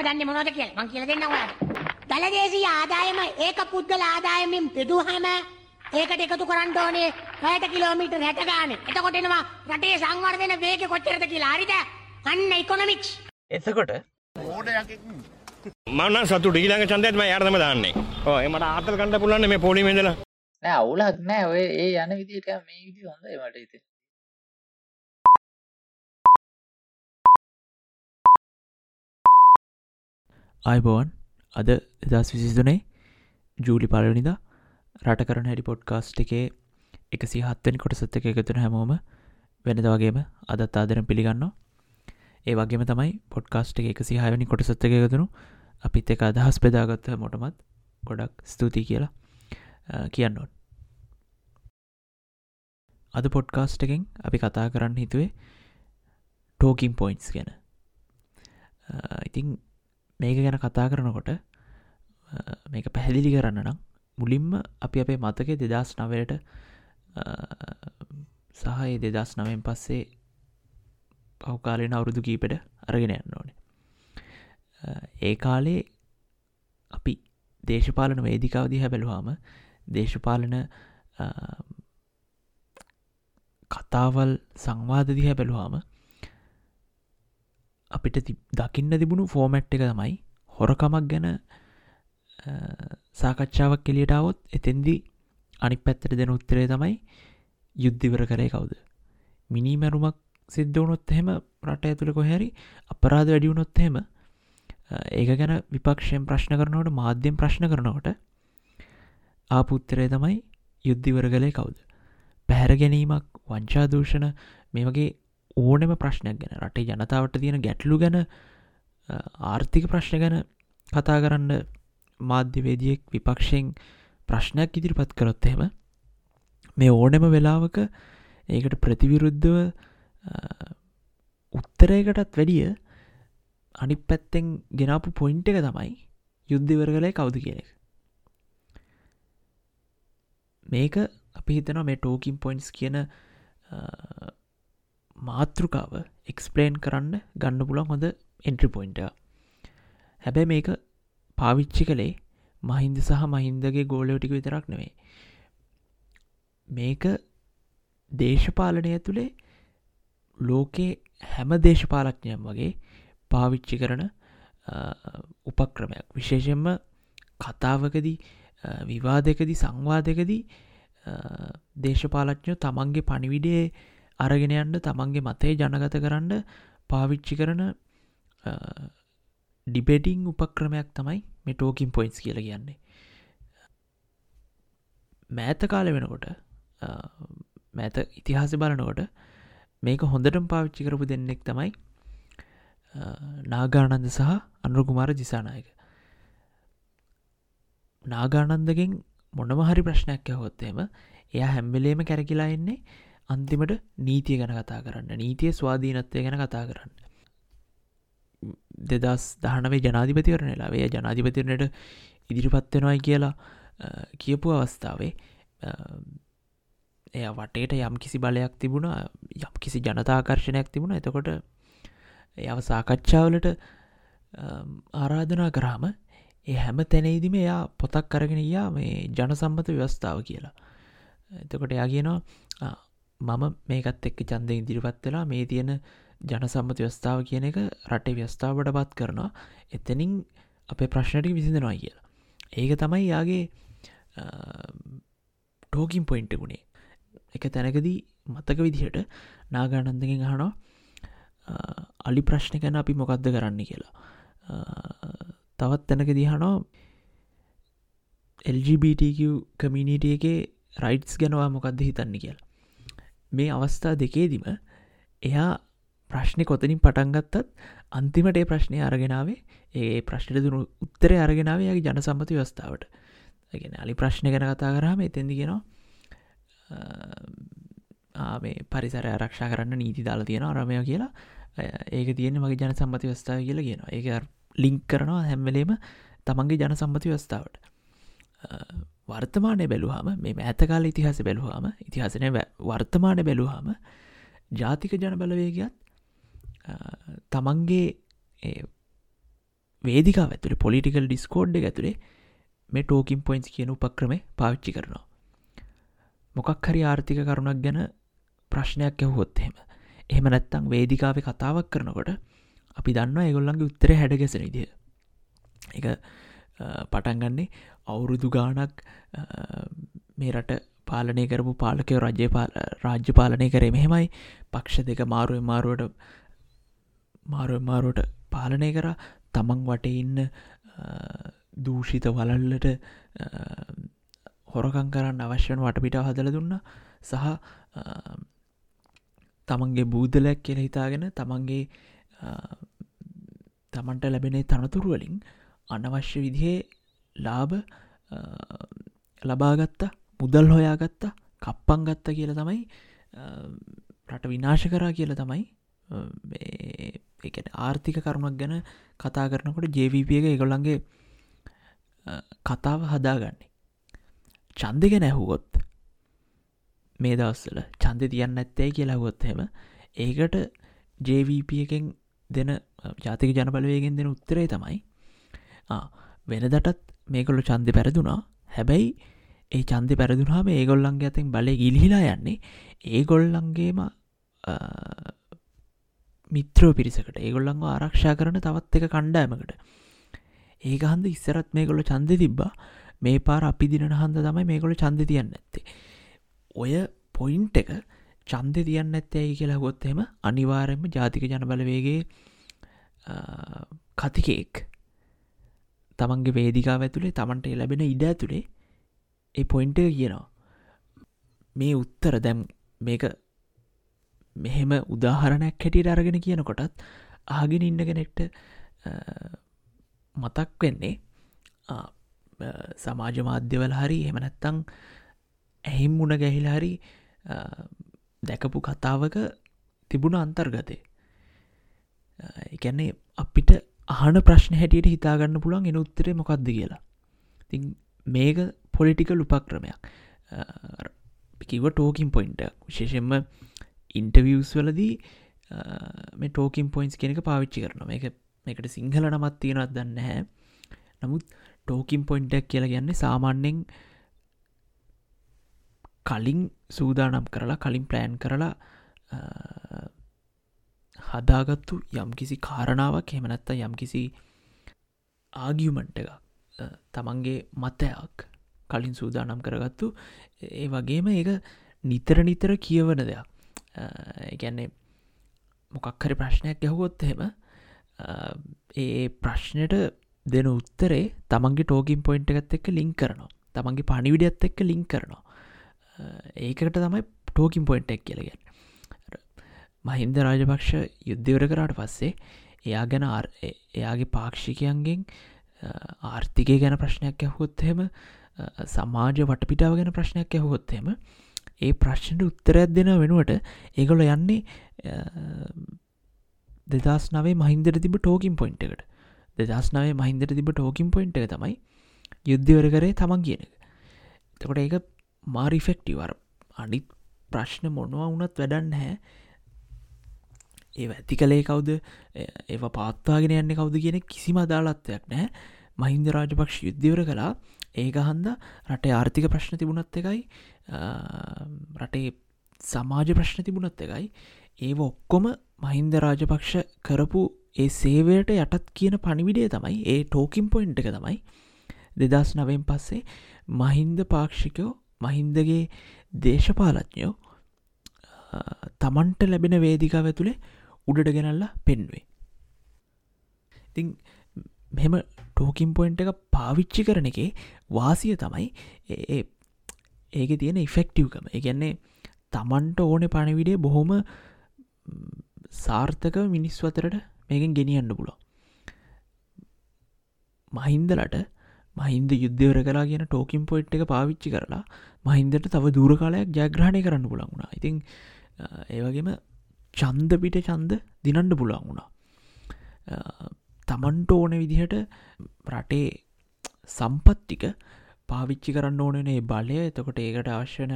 තාම දන්න මොනොද කියල? මං කියල දෙන්න ඔයාට දළදේශී ආදායම ඒක පුද්ගල ආදායමින් පෙදුහම ඒකට එකතු කරන්න ඕනේ පැයට කිලෝමීටර් හැට ගාන. එතකොටෙනවා රටේ සංවර්ධන වේග කොච්චරද කියලා. හරිද? අන්න ඉකොනොමික්ස් එතකොට මන්න සතු ඊළඟ චන්දයත්ම යාර්තම දාන්නේ. ඕ එමට ආතල් කණඩ පුලන්න මේ පොලිමෙදල නෑ අවුලක් නෑ. ඔය ඒ යන විදිට මේ විදි හොඳ මට ඉති අයිබෝන් අද එදස් විසිදුනේ ජූලි පලනිදා රට කරන හැඩි පොඩ්කාස්ට් එකේ එකසි හත්තනි කොටසත් එක එකතුන හැමෝම වෙනද වගේම අදත් ආදරෙන් පිළිගන්න ඒ වගේම තමයි පොඩ්කාස්ට් එක එකසි හයවනි කොටසත් එක එකතුනු අපිත් එක අදහස් පෙදාගත්ත මොටමත් ගොඩක් ස්තුතියි කියලා කියන්නවන් අද පොඩ්කාස්ට් එකෙන් අපි කතා කරන්න හිතුවේ ටෝකින් පොයින්ස් ගැන. ඉතිං මේක ගැන කතා කරනකොට මේක පැහැදිලි කරන්න නම් මුලින්ම අපි අපේ මතක දෙදස් නවයට සහය දෙදස් නවෙන් පස්සේ පවකාලෙන අවුරුදු කීපට අරගෙන යන්න ඕනේ. ඒ කාලේ අපි දේශපාලන වේදිකාවදි හැබැලුවාම දේශපාලන කතාවල් සංවාදදිහ බැලුවාම අපිට දකින්න තිබුණු ෆෝමැට් එක තමයි හොරකමක් ගැන සාකච්ඡාවක් කෙලියටාවොත් එතෙන්දි අනි පැත්තට දෙන උත්තරේ තමයි යුද්ධිවර කරය කවුද. මිනිමැරුමක් සිද්ධ වනොත් එහෙම රට ඇතුළ කොහැරි අපරාධ වැඩියුණොත් එහෙම ඒක ගැන විපක්ෂයෙන් ප්‍රශ්න කරනවට මාධ්‍යයෙන් ප්‍රශ්න කරනකොට ආපුත්තරය තමයි යුද්ධිවර කළේ කවුද. පැහැර ගැනීමක් වංචාදූෂණ මේ වගේ ඕනෙම ප්‍රශ්නයක් ගැන. රටේ ජනතාවට තියෙන ගැටලු ගැන ආර්ථික ප්‍රශ්න ගැන කතා කරන්න මාධ්‍යවේදියෙක් විපක්ෂයෙන් ප්‍රශ්නයක් ඉදිරිපත් කරොත් එහෙම මේ ඕනෙම වෙලාවක ඒකට ප්‍රතිවිරුද්ධව උත්තරයකටත් වැඩිය අනි පැත්තෙන් ගෙනාපු පොයින්ට එක තමයි යුද්ධවර කළේ කවුද කියන එක. මේක අපි හිතන මේ ටෝකින් පොයින්ස් කියන මාතෘකාව එක්ස්පලේන් කරන්න ගන්න පුළන් හොඳ එන්ට්‍රි පොයින්ට හැබැ මේක පාවිච්චි කළේ මහින්ද සහ මහින්දගේ ගෝලයෝටික විතරක් නෙවේ මේක දේශපාලනය තුළේ ලෝකේ හැම දේශපාලක්ඥයම් වගේ පාවිච්චි කරන උපක්‍රමයක්. විශේෂෙන්ම කතාවකදී විවාදකදී සංවාදකදී දේශපාලච්ඥෝ තමන්ගේ පණිවිඩේ අරගෙනයන්ට තමන්ගේ මතේ ජනගත කරන්න පාවිච්චි කරන ඩිබෙඩිං උපක්‍රමයක් තමයි මේ ටෝකින් පොයින්ස් කියල කියන්නේ. මෑත කාල වෙනකොට මෑත ඉතිහාස බලනකොට මේක හොඳටම පාවිච්චි කරපු දෙන්නෙක් තමයි නාගානන්ද සහ අනුකුමාර ජිසානායක නාගානන්දගෙන් මොනම හරි ප්‍රශ්නයක් ඇහොත්තේම එය හැම්වෙලේම කැරකිලා එන්නේ අන්තිමට නීතිය ගැන කතා කරන්න. නීතිය ස්වාධීනත්වය ගැන කතා කරන්න. දෙදස් දහනවේ ජනාධිපතිවරණ ලාවේ ජනාධිපතිරණයට ඉදිරිපත්වෙනවයි කියලා කියපු අවස්ථාවේ එය වටේට යම් කිසි බලයක් තිබුණ යම් කිසි ජනතාකර්ශණයක් තිබුණ. එතකොට එයාව සාකච්ඡාවලට ආරාධනා කරාම ඒ හැම තැනෙයිදිම එයා පොතක් කරගෙන යා මේ ජනසම්මත ව්‍යවස්ථාව කියලා. එතකොට එයා කියනවා මම මේකත් එක්ක චන්දය ඉදිරිපත් වෙලා මේ තියෙන ජනසම්මත ව්‍යස්ථාව කියන එක රටේ ව්‍යස්ථාවට පත් කරනවා. එතනින් අපේ ප්‍රශ්නටි විසිඳෙනවා කියලා. ඒක තමයි යාගේ ටෝකින් පොයින්ට ගුණේ එක තැනකදී මතක විදිහට නාගානන්දගෙන් අහනවා අලි ප්‍රශ්න ගැන අපි මොකක්ද කරන්න කියලා? තවත් තැනක දිහනෝ LGBTQ කමිනිටියගේ රයිට්ස් ගැනවා මොකක්ද හිතන්න? කියලා. මේ අවස්ථා දෙකේදිම එයා ප්‍රශ්නය කොතනින් පටන්ගත්තත් අන්තිමට ඒ ප්‍රශ්නය අරගෙනාවේ ඒ ප්‍රශ්නයට දුණු උත්තර අරගෙනාවයාගේ ජන සම්මති වස්ථාවට ගෙන අලි ප්‍රශ්න ගැන කතා කරාම එතැදිගෙනවා මේ පරිසර ආරක්ෂා කරන්න නීති දාලා තියෙන අරමය කියලා. ඒක තියෙන මගේ ජන සම්මති වස්ථාව කියලා කියන ඒක ලිංක් කරනවා හැම්වලේම තමන්ගේ ජන සම්මති වස්ථාවට වර්තමානය බැලුහම මේ ඇතකාල ඉතිහාස බැලුහම ඉතිහාසනය වර්තමානය බැලුහම ජාතික ජන බලවේගත් තමන්ගේ වේදිකා ඇතුළේ පොලිටිකල් ඩිස්කෝඩ් ඇතුළේ මේ ටෝකින් පොයින්ස් කියන උපක්‍රම පාවිච්චි කරනවා. මොකක් හරි ආර්ථික කරුණක් ගැන ප්‍රශ්නයක් ඇහුවොත් එහෙම එහෙම නැත්තං වේදිකාව කතාවක් කරනකොට අපි දන්න ඒගොල්ලන්ගේ උත්තර හැඩගැසෙන විදිහ එක පටන්ගන්නේ අවුරුදු ගානක් මේ රට පාලනය කරපු පාලකයෝ රජය රාජ්‍ය පාලනය කරේ. මෙහෙමයි පක්ෂ දෙක මාරුවෙන් මාරුවට මාරුවෙන් මාරුවට පාලනය කර. තමන් වට ඉන්න දූෂිත වලල්ලට හොරකං කරන්න අවශ්‍යන වටපිට හදල දුන්න. සහ තමන්ගේ බූදලයක් කියල හිතාගෙන තමන්ගේ තමන්ට ලැබෙනේ තනතුරුවලින් අනවශ්‍ය විදිහේ ලාභ ලබාගත්ත මුදල් හොයාගත්ත කප්පන් ගත්ත කියල තමයි රට විනාශ කරා කියල තමයි ආර්ථික කරුණක් ගැන කතා කරනකොට ජවිප එක එකොළන්ගේ කතාව හදාගන්නේ. චන්දක නැහුවොත් මේ දවස්සල චන්ද තියන්න ඇත්තේ කියලාගොත් හෙම ඒකට ජවිප එකෙන් දෙන ජාතික ජනබලවයගෙන් දෙන උත්තරේ තමයි වෙනදටත් මේකොල්ලු චන්ද පැරදුනා. හැබැයි ඒ චන්ද පැරදුනාම ඒගොල්ලන්ගේ අතින් බලය ගිලිහිලා යන්නේ ඒගොල්ලන්ගේම මිත්‍රෝ පිරිසකට. ඒගොල්ලංව ආරක්ෂා කරන තවත් එක කණ්ඩෑමකට ඒක හන්ද ඉස්සරත් මේගොල්ල චන්ද තිබ්බා. මේ පාර අපි දින හන්ද තමයි මේගොල චන්ද තියන්න ඇත්තේ ඔය පොයින්ට එක චන්ද තියන්න ඇත්තැයි කියලා ගොත්තෙම අනිවාරෙන්ම ජාතික ජනබලවේගේ කතිකෙක් තමන්ගේ වේදිකාව ඇතුළේ තමන්ට ලැබෙන ඉඩ ඇතුළේ ඒ පොයින්ට එක කියනවා. මේ උත්තර දැම් මේක මෙහෙම උදාහරණයක් හැටියට අරගෙන කියනකොටත් ආගෙන ඉන්න කෙනෙක්ට මතක් වෙන්නේ සමාජ මාධ්‍යවල හරි එමනැත්තං ඇහිම් මුණ ගැහිලා හරි දැකපු කතාවක තිබුණ අන්තර්ගතය. එකැන්නේ අපිට අහන ප්‍රශ්න හැටියට හිතාගන්න පුළන් එන උත්තරේ මොකක්ද කියලා. ති මේක පොලිටිකල් උපක්‍රමයක්. කිව ටෝකින් පොයින්ට විශේෂෙන්ම ඉන්ටවියස් වලදී මේ ටෝකින් පොයින්ස් කෙනෙක පාවිච්චි කරන එක එකට සිංහල නමත් තියෙනත් දන්න හැ නමුත් ටෝකින් පොයින්ටක් කියලා ගන්නේ සාමාන්‍යෙන් කලින් සූදානම් කරලා කලින් ප්ලෑන් කරලා හදාගත්තු යම්කිසි කාරණාවක් හෙමනැත්ත යම්කිසි ආගියමන්ට එක තමන්ගේ මතයක් කලින් සූදානම් කරගත්තු ඒ වගේම ඒක නිතර නිතර කියවන දෙයක්. ගැන්නේ මොකක්හරි ප්‍රශ්නයක් ගැහුවොත් එහෙම ඒ ප්‍රශ්නයට දෙන උත්තරේ තමන්ගේ ටෝකින් පොයින්ට එකත් එක්ක ලිංක් කරනවා. තමන්ගේ පනිවිඩියත් එක්ක ලිංක් කරනවා. ඒකට තමයි ටෝකින් පොයින්ට එක් කියලගෙන් මහින්ද රාජපක්ෂ යුද්ධවර කරාට පස්සේ එයා ගැන එයාගේ පාක්ෂිකයන්ගෙන් ආර්ථිකය ගැන ප්‍රශ්නයක් ඇහොත්හෙම සමාජ වටපිටාව ගැන ප්‍රශ්නයක් ඇහොත්හෙම ඒ ප්‍රශ්නට උත්තරයක් දෙන වෙනුවට ඒගොල යන්නේ දෙදස් නවේ මහින්දර තිබ ටෝකින් පොයින්ට එකට. දෙදස් නවේ මහින්දර තිබ ටෝකින් පොයින්ට එක තමයි යුද්ධවර කරේ තමන් කියන එක. තකොට ඒක මාරිෆෙක්ටිවර් අනිත් ප්‍රශ්න මොනවා වුනත් වැඩන්න හැ ඒ ඇති කළේ කවුද? ඒ පාත්තාගෙන යන්න කවුද කියන කිසිම අදාලත්වයක් නෑ මහින්ද රාජපක්ෂ යුද්ධවර කලා ඒක හන්ද රට ආර්ථික ප්‍රශ්න තිබුණත් එකයි රටේ සමාජ ප්‍රශ්න තිබුණත් එකයි. ඒ ඔක්කොම මහින්ද රාජපක්ෂ කරපු ඒ සේවයට යටත් කියන පනිවිඩේ තමයි ඒ ටෝකින් පොයින්් එක තමයි. දෙදස් නවෙන් පස්සේ මහින්ද පාක්ෂිකයෝ මහින්දගේ දේශපාලඥයෝ තමන්ට ලැබෙන වේදිකාව ඇතුළේ උඩට ගෙනල්ලා පෙන්වේ. ඉතිං මෙම ටෝකින් පොයින්ට එක පාවිච්චි කරන එකේ වාසිය තමයි ඒක තියෙන ඉෆෙක්ටව්කම. එකන්නේ තමන්ට ඕන පණවිඩේ බොහොම සාර්ථක මිනිස් අතරට මේකෙන් ගෙනියන්න පුලො මහින්දලට මහින්ද යුද්ධවර කලා කියන ටෝකින් පොයිට් එක පාවිච්චි කරලා මහින්දට තව දූර කාලයක් ජයග්‍රහණය කරන්න පුළන් වුණා. ඉතිං ඒවගේම චන්ද පිට චන්ද දිනන්ඩ පුළන් වුණා. තමන්ට ඕන විදිහට රටේ සම්පත්තික පාවිච්චි කරන්න ඕනනේ බලය. එතකොට ඒකට අවශ්‍යන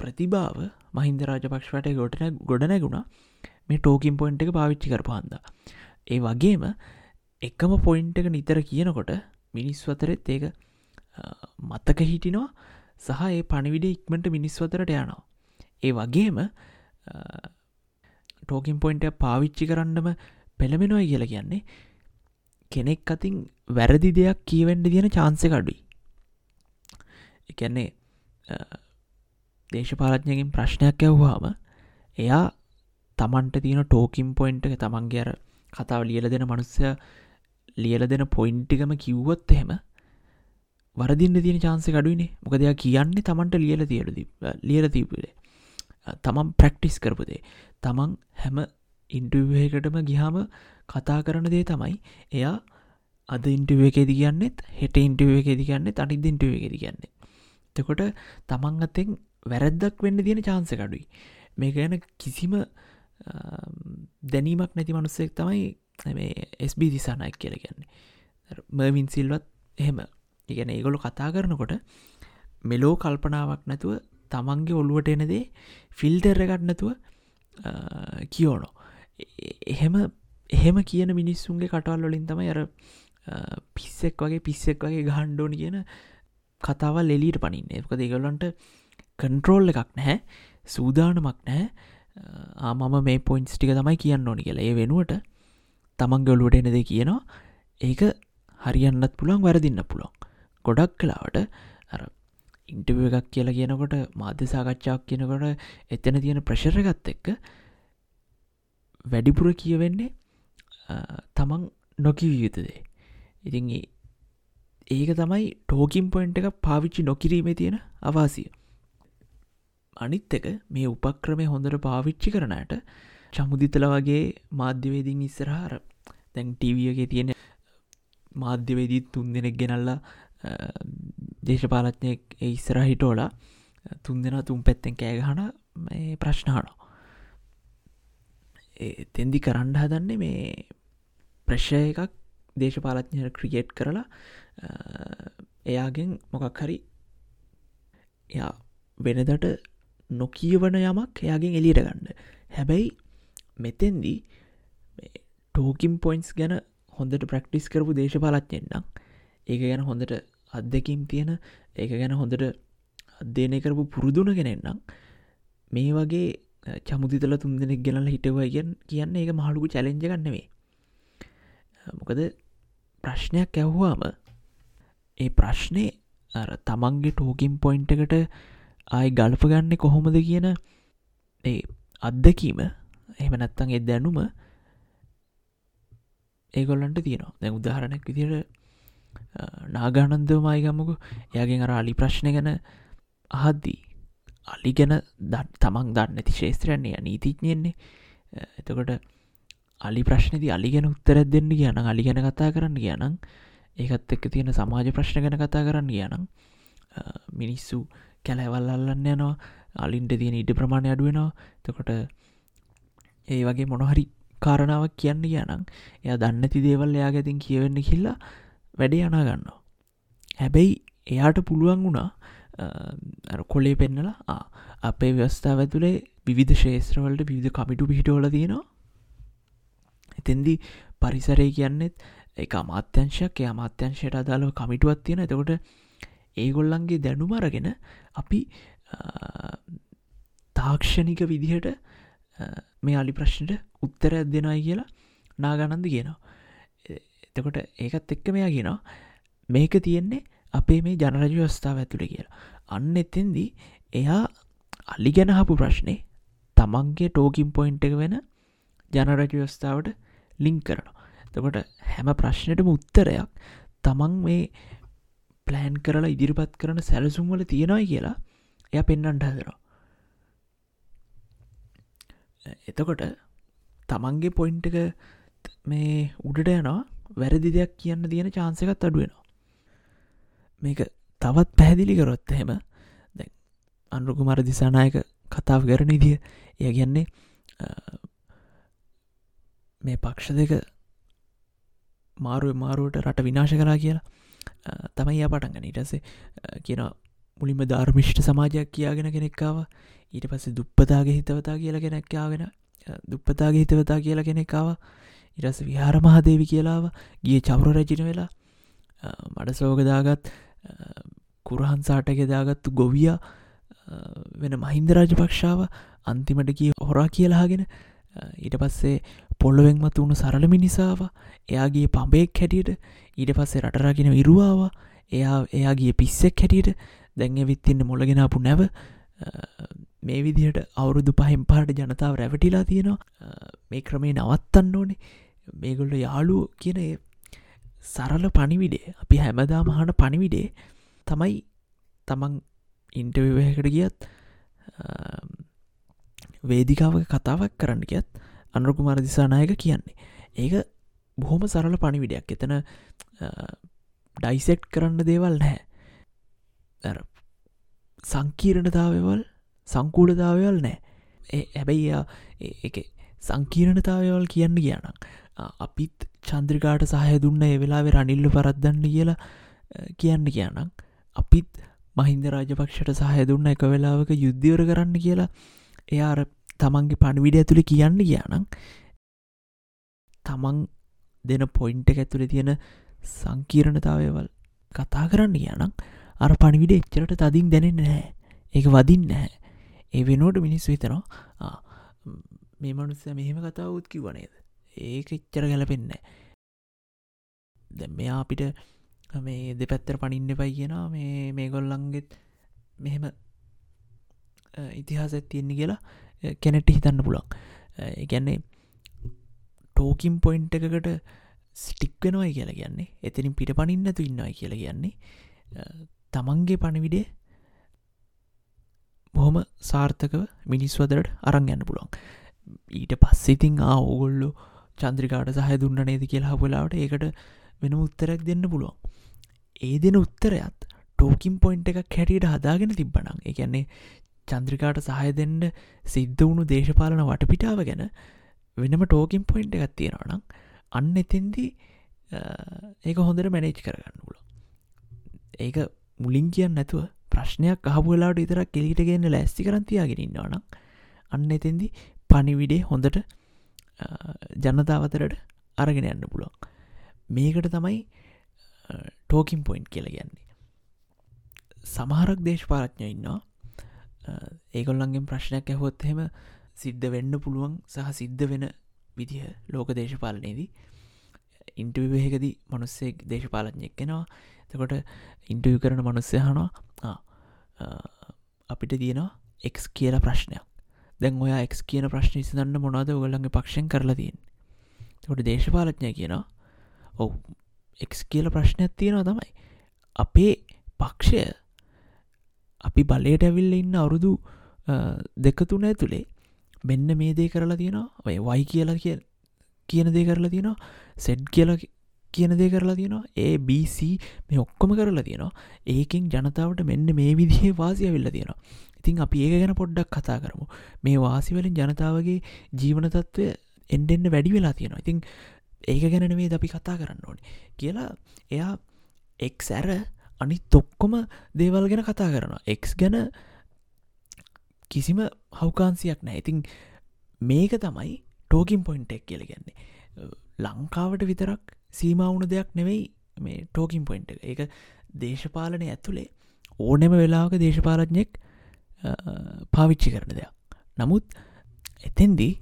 ප්‍රතිභාව මහින්ද රාජපක්ෂවට ගොටන ගොඩනැගුණා මේ ටෝකින් පොයින්ට එක පාවිච්චි කරපාන්ද ඒ වගේම එකම පොයින්ට එක නිතර කියනකොට මිනිස් අතරෙත් ඒක මතක හිටිනවා. සහ ඒ පණවිඩ ඉක්මට මිනිස් අතරට යනවා. ඒ වගේම ටෝකින් පොයින්ට පාවිච්චි කරන්නම පෙළමෙනොයි කියල කියන්නේ කෙනෙක් අතින් වැරදි දෙයක් කියවෙන්ඩ තියෙන චාන්සක අඩුයි. එකන්නේ දේශපාලඥකින් ප්‍රශ්නයක් ඇව්වාම එයා තමන්ට තියෙන ටෝකින් පොයින්ට එක තමන්ගේ අර කතාව ලියල දෙන මනුස්සය ලියල දෙන පොයින්ටිකම කිව්වොත් එහෙම වරදින්න තියෙන චාන්ස කඩුවනේ මොක දෙයක් කියන්නේ තමන්ට ලියල තියල ලියල තිීපුලේ තමන් ප්‍රක්ටිස් කරපුදේ තමන් හැම ඉන්ටවේකටම ගිහාම කතා කරන දේ තමයි එයා අද ඉන්ටුව එකේදි කියන්නෙත් හෙට ඉන්ටුව එකේදි කියන්නෙ අනිද ඉන්ටුව එකෙදි කියන්නේ තකොට තමන් අතෙන් වැරැද්දක් වෙන්න තියෙන චාන්ස කඩුයි මේ ගැන කිසිම දැනීමක් නැති මනුස්සෙක් තමයි ස්B දිසානයක් කියල කියන්නේ. මර්වින් සිල්වත් එහෙම. ඉගැන ඒගොලු කතා කරනකොට මෙලෝ කල්පනාවක් නැතුව තමන්ගේ ඔල්ලුවට එනදේ ෆිල්ටර්රගත් නැතුව කියෝනො එහෙම එහෙම කියන මිනිස්සුන්ගේ කටවල් වලින් තමයි අර පිස්සෙක් වගේ පිස්සෙක් වගේ ගහන්්ඩෝනි කියන කතාවල් එලීට පනින්නේ. එක දෙගොලන්ට කන්ට්‍රෝල් එකක් නැහැ සූදානමක් නැහැ. ආමම මේ පොයින්ස් ටික තමයි කියන්න ඕනි කියලා. ඒ වෙනුවට තමන් ගොලුවට එනද කියනවා. ඒක හරියන්නත් පුළන් වැරදින්න පුළොන් ගොඩක් කලාවට අර ඉන්ටව එකක් කියලා කියනකොට මාධ්‍ය සාකච්ඡාවක් කියනකොට එතන තියෙන ප්‍රශරගත් එක්ක වැඩිපුර කියවෙන්නේ තමන් නොකිව යුතුදේ? ඉතින් ඒක තමයි ටෝකින් පොයින්ට එක පාවිච්චි නොකිරීමේ තියෙන අවාසිය. අනිත් එක මේ උපක්‍රමය හොඳට පාවිච්චි කරනට චමුදිතල වගේ මාධ්‍යවේදින් ඉස්සරහාර දැන් ටීවියගේ තියෙන මාධ්‍යවේදී තුන් දෙනෙක් ගෙනල්ලා දේශපාලත්නය ඉස්සර හිටෝලා තුන් දෙෙන තුන් පැත්තෙන් කෑගහන ප්‍රශ්නානෝ තෙන්දි කරන්න හදන්නේ මේ ප්‍රශ්ය එකක් දේශපාලත්ඥයට ක්‍රියේට් කරලා එයාගෙන් මොකක් හරි යා වෙනදට නොකියවන යමක් එයාගෙන් එලියට ගන්න. හැබැයි මෙතෙන්දී ටෝකින් පොයින්ස් ගැන හොඳට ප්‍රක්ටිස් කරපු දේශපාලච්ඥෙන්නම් ඒක ගැන හොඳට අත්දැකින් තියෙන ඒක ගැන හොඳට අධ්‍යනය කරපු පුරුදුන ගෙනෙන්නම් මේ වගේ චමුතිතල තුන් දෙනෙක් ගෙනල හිටවයිගෙන් කියන්න ඒක මහළුකු චැලෙන්ජ ගන්නෙවේ මොකද ප්‍රශ්නයක් ඇව්වාම ඒ ප්‍රශ්නය තමන්ගේ ටෝකින් පොයින්ට එකට ආයි ගල්ප ගන්න කොහොමද කියන ඒ අත්දකීම එහෙම නැත්තන් එ දැනුම ඒගොල්ලන්ට තියෙනවා. දැ උදාහරණයක් විදිට නාගානන්දමයිගමකු එයාගෙන් අර අලි ප්‍රශ්න ගැන අහද්දී අලි ගැන දත් තමන් දන්න ඇති ශේත්‍රයන්නේ නීතිඥයෙන්නේ. එතකොට අලි ප්‍රශ්නති අලි ගැන උත්තරත් දෙන්න කියන අලි ගැන කතා කරන්න කියනම් ඒකත් එක්ක තියෙන සමාජ ප්‍රශ්න ගැන කතා කරන්න කියනම් මිනිස්සු කැලැවල් අල්ලන්න යනවා අලින්ට තියෙන ඉඩ ප්‍රමාණය අඩුවෙනවා තකොට ඒ වගේ මොනහරි කාරණාවක් කියන්න කියනම් එය දන්නති දේවල් එයා ගැතින් කියවෙන්න කිල්ලා වැඩේ යනා ගන්නවා. හැබැයි එයාට පුළුවන් වුණා කොලේ පෙන්නලා අපේ ව්‍යස්ථාව ඇතුළේ විධ ශේත්‍රවලට විධ කමිටු පිහිටෝල තියෙනවා. එතෙන්දි පරිසරය කියන්නෙත් එක අමාත්‍යංශයක් එය අමාත්‍යංශයට අදාළව කමිටුවත් තියෙන එතකොට ඒගොල්ලන්ගේ දැනුමරගෙන අපි තාක්ෂණික විදිහට මේ අලි ප්‍රශ්නට උත්තරයක් දෙනයි කියලා නාගනන්ද කියනවා. එතකොට ඒකත් එක්ක මෙයා කියනවා මේක තියෙන්නේ අපේ මේ ජනරජ වස්ථාව ඇතුළ කියලා. අන්න එතෙන්දී එයා අලි ගැනහපු ප්‍රශ්නේ තමන්ගේ ටෝකින් පොයින්ට එක වෙන ජනරජ වස්ථාවට ලිංක් කරනවා. තකොට හැම ප්‍රශ්නයටම උත්තරයක් තමන් මේ ප්ලෑන් කරලා ඉදිරිපත් කරන සැලසුම්වල තියෙනයි කියලා එය පෙන්න්නට හදරවා එතකොට තමන්ගේ පොයින්ට එක මේ උඩට යනවා. වැරදි දෙයක් කියන්න තියෙන චාන්සකත් අඩුවෙනවා මේක තවත් පැහැදිලි කරොත් එහෙම දැ අන්රුකුමර දිසානායක කතාව කරන ඉදිිය එය ගැන්නේ මේ පක්ෂ දෙක මාරුව මාරුවට රට විනාශ කරා කියලා තමයි ය පටන්ගන ඉටසේ කියන මුලින්ම ධර්මිෂ්ට සමාජයක් කියාගෙන කෙනෙක්කාව ඊට පස්සේ දුප්පතාගේ හිතවතා කියලා කෙනෙක්කාගෙන දුප්පතාගේ හිතවතා කියලා කෙනෙක්කාව ඉරස විහාර මහදේවි කියලාව ගිය චවර රජින වෙලා. මඩ සෝගදාගත් කුරහන්සාටක දාගත්තු ගොවිය වෙන මහින්ද රජපක්ෂාව අන්තිමට කිය හොරා කියලාගෙන ඊට පස්සේ පොල්ලොවෙන් මතුුණු සරල මිනිසාව එයාගේ පඹෙක් හැටියට ඊට පස්සේ රටරාගෙන විරුවාව එයා එයාගේ පිස්සෙක් හැටියට දැන්ග විත්තින්න මොළගෙනපු නැව මේ විදිහට අවුරුදු පහෙන් පාට ජනතාව රැවටිලා තියෙනවා. මේ ක්‍රමේ නවත්තන්න ඕනේ. මේගොල්ල යාලු කියන සරල පනිවිඩේ අපි හැමදා මහන පනිවිඩේ තමයි තමන් ඉන්ටවිවහකට ගියත් වේදිකාව කතාවක් කරන්න ගියත් අනුකුමාර දිසානායක කියන්නේ. ඒක බොහොම සරල පනිවිඩයක් එතන ඩයිසෙක්් කරන්න දේවල් නැහැ. සංකීරණතාවවල් සංකූලතාවවල් නෑ ඒ හැබැයි එක සංකීරණතාවවල් කියන්න කියනම් අපිත් චන්ද්‍රිකාට සහය දුන්න ඒ වෙලා රනිල්ල පරද්දන්න කියලා කියන්න කියනම් අපිත් මහින්ද රාජපක්ෂට සහය දුන්න එක වෙලාවක යුද්ධවර කරන්න කියලා එයාර තමන්ගේ පණවිඩ ඇතුළ කියන්න කියනම් තමන් දෙන පොයින්ට ඇතුළ තියෙන සංකීරණතාවයවල් කතා කරන්න කියනම් අර පණිවිඩ එච්චරට තදින් දැනෙන්න නැහැ. ඒක වදින්න නැහැ. ඒ වෙනෝට මිනිස් විතනවා මේ මනුස්ස මෙහෙම කතාවත් කිවනේද ඒක එච්චර ගැලපෙන්න දැ මෙයා අපිට මේ දෙපැත්තර පනින්න පයි කියෙන මේ මේ ගොල්ලන්ගෙත් මෙහෙම ඉතිහාසත් තියෙන්නේ කියලා කැනෙට හිතන්න පුළන් ගැන්නේ ටෝකින් පොයින්ට එකකට ස්ටික් වෙනවයි කියලා කියන්නේ. එතනින් පිට පනින්නතු ඉන්නවයි කියලා කියන්නේ. තමන්ගේ පණවිඩේ බොහොම සාර්ථකව මිනිස්වදරට අරං යන්න පුළොන් ඊට පස්සිතිං ආ ඕගොල්ලු චන්ද්‍රිකාට සහ දුන්න නේද කියලා හපලාට ඒකට වෙන උත්තරයක් දෙන්න පුළුවන්. ඒ දෙන උත්තරයත් ටෝකින් පොයින්ට එකක් හැටියට හදාගෙන තිබ්බනං එකන්නේ චන්ද්‍රිකාට සහය දෙන්න සිද්ධ වුණු දේශපාලන වටපිටාව ගැන වෙනම ටෝකින් පොයින්ට එකක් තියෙනවනම් අන්න එතින්දී ඒක හොඳට මැනේජ් කරගන්න පුල ඒක මුලින් කියන්න නැතුව ප්‍රශ්නයක් අහපුලාට ඉතරක් කෙලිට ගන්න ලැස්ති කරන්තියාගෙනන්නවනම් අන්න එතින්දි පනිවිඩේ හොඳට ජනතාවතරට අරගෙන යන්න පුළුවන්. මේකට තමයි ටෝකින් පොයින්් කියල කියන්නේ. සමහරක් දේශපාරඥ ඉන්නවා. ඒගොල්ලන්ගේ ප්‍රශ්නයක් ඇහොත් එහෙම සිද්ධ වෙන්න පුළුවන් සහ සිද්ධ වෙන විදිහ ලෝක දේශපාලනයේදී. ඉන්ටවිවහකදී මනුස්සේ දේශපාලඥෙක් කෙනවා තකොට ඉන්ටවි කරන මනුස්සය හනවා අපිට තියෙනවා එක් කියල ප්‍රශ්නයක්. දැන් ඔයා එක් කියන ප්‍රශ්න විසඳන්න මොනාද ඔගලන්ගේ පක්ෂෙන් කරලා තියෙන් තකොට දේශපාලඥය කියනවා ඔව් එක් කියල ප්‍රශ්නයක් තියෙනවා තමයි. අපේ පක්ෂය අපි බලයට ඇවිල්ල ඉන්න අවුරුදු දෙකතුන ඇතුළේ මෙන්න මේ දේ කරලා තියෙනවා. ඔය වයි කියලා කිය කියන දේ කරලා තියෙනවා. සෙඩ් කියල කියන දේ කරලා තියෙනවා. ABC මේ ඔක්කොම කරලා තියෙනවා. ඒකින් ජනතාවට මෙන්න මේ විදිහේ වාසිය වෙල්ල තියෙනවා. ඉතින් අපි ඒක ගැන පොඩ්ඩක් කතා කරමු. මේ වාසිවලින් ජනතාවගේ ජීවන තත්ත්වය එන්ඩෙන්න්න වැඩි වෙලා තියෙනවා. ඉතින් ඒක ගැන මේ අපි කතා කරන්න ඕනේ? කියලා එයා එක් සැර අනි තොක්කොම දේවල් ගැන කතා කරනවා. එක් ගැන කිසිම හවකාන්සියක් නෑ ඉතින් මේක තමයි ටෝකින් පොයින්ටෙක් කියල ගැන්නේ ලංකාවට විතරක් සීමවුණු දෙයක් නෙවෙයි මේ ටෝකින් පොයින්ට එක. දේශපාලනය ඇතුළේ ඕනෙම වෙලාවක දේශපාලඥෙක් පාවිච්චි කරන දෙයක්. නමුත් එතෙන්දී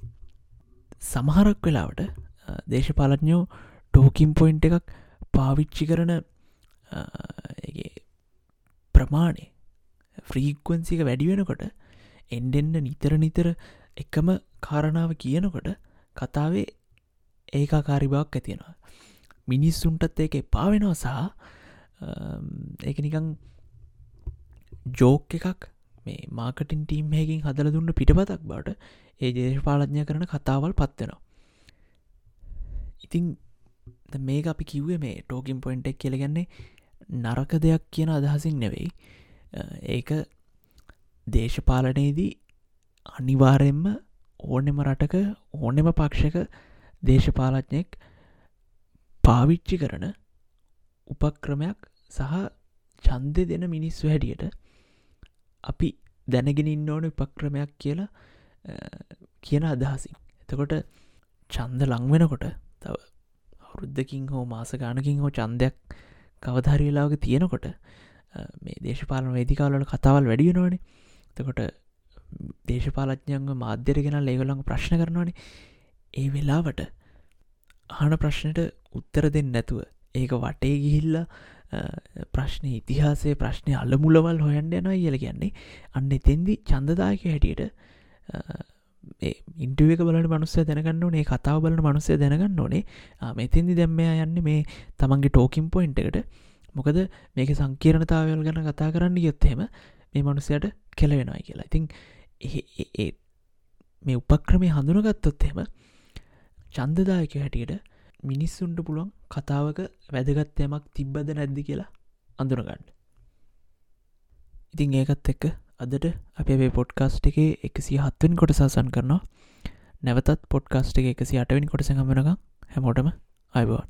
සමහරක් වෙලාවට දේශපාලඥෝ ටෝකින් පොයින්ට එකක් පාවිච්චි කරන ප්‍රමාණය ෆ්‍රීක්වන්සික වැඩි වෙනකොට එන්ඩෙන්න්න නිතර නිතර එකම කාරණාව කියනකොට කතාවේ ඒකාකාරිභාවක් ඇතියෙනවා මිනිස්සුන්ටත් ඒක එපාවෙනවා සහ ඒක නිකං ජෝක් එකක් මේ මාකටින් ටීම්හකින් හදල දුන්න පිටපතක් බට ඒ දේශපාලඥය කරන කතාවල් පත්වෙනවා ඉතිං මේක අපි කිව්වේ මේ ටෝකින් පොයින්ටෙක් කියලගන්නේ නරක දෙයක් කියන අදහසින් නෙවෙයි. ඒක දේශපාලනයේදී අනිවාරෙන්ම ඕනෙම රටක ඕනෙම පක්ෂක දේශපාලඥයෙක් පාවිච්චි කරන උපක්‍රමයක් සහ චන්දය දෙන මිනිස්සු හැටියට අපි දැනගෙන ඉන්න ඕන උපක්‍රමයක් කියලා කියන අදහසින්. එතකොට චන්ද ලංවෙනකොට අවුරුද්ධකින් හෝ මාස ගානකින් හෝ චන්දයක් කවධාරි වෙලාවක තියෙනකොට මේ දේශපාලන වේදිකාවලට කතාවල් වැඩියනවානේ තකොට දේශපාලඥංව මාධ්‍යරගෙන ලේගොලඟ ප්‍රශ්න කරනවානේ. ඒ වෙලාවට අහන ප්‍රශ්නයට උත්තර දෙන්න නැතුව ඒක වටේ ගිහිල්ල ප්‍රශ්නය ඉතිහාසේ ප්‍රශ්නය අලමුලවල් හොයන්ඩ යන කියල කියන්නේ. අන්න එතෙන්දි චන්දදායක හැටියට ඉන්ටුවක බලන මනුස්සය දැනගන්න ඕනේ කතාව බලන මනුස්සය දැනගන්න ඕනේ. මෙතින්දි දැම්මයා යන්න මේ තමන්ගේ ටෝකින් පොයින්ට එකට. මොකද මේක සංකීරණතාවයල් ගැන කතා කරන්න යොත්තහෙම මේ මනුස්සයට කෙලවෙනයි කියලා. ඉතින් මේ උපක්‍රමය හඳුනගත්තොත් එහෙම චන්දදායක හැටියට මිනිස්සුන්ට පුළුවන් කතාවක වැදගත්තයමක් තිබ්බද නැද්දි කියලා අඳුනගන්න. ඉතින් ඒකත් එක්ක අදට අපේ පොඩ්කාස්ට් එක එකසි හත්වෙන් කොට සසන් කරනවා. නැවතත් පොඩ්කාස්ට් එක එකසි අටවෙනි කොට සඟමනක හැමෝටම අයිබවන්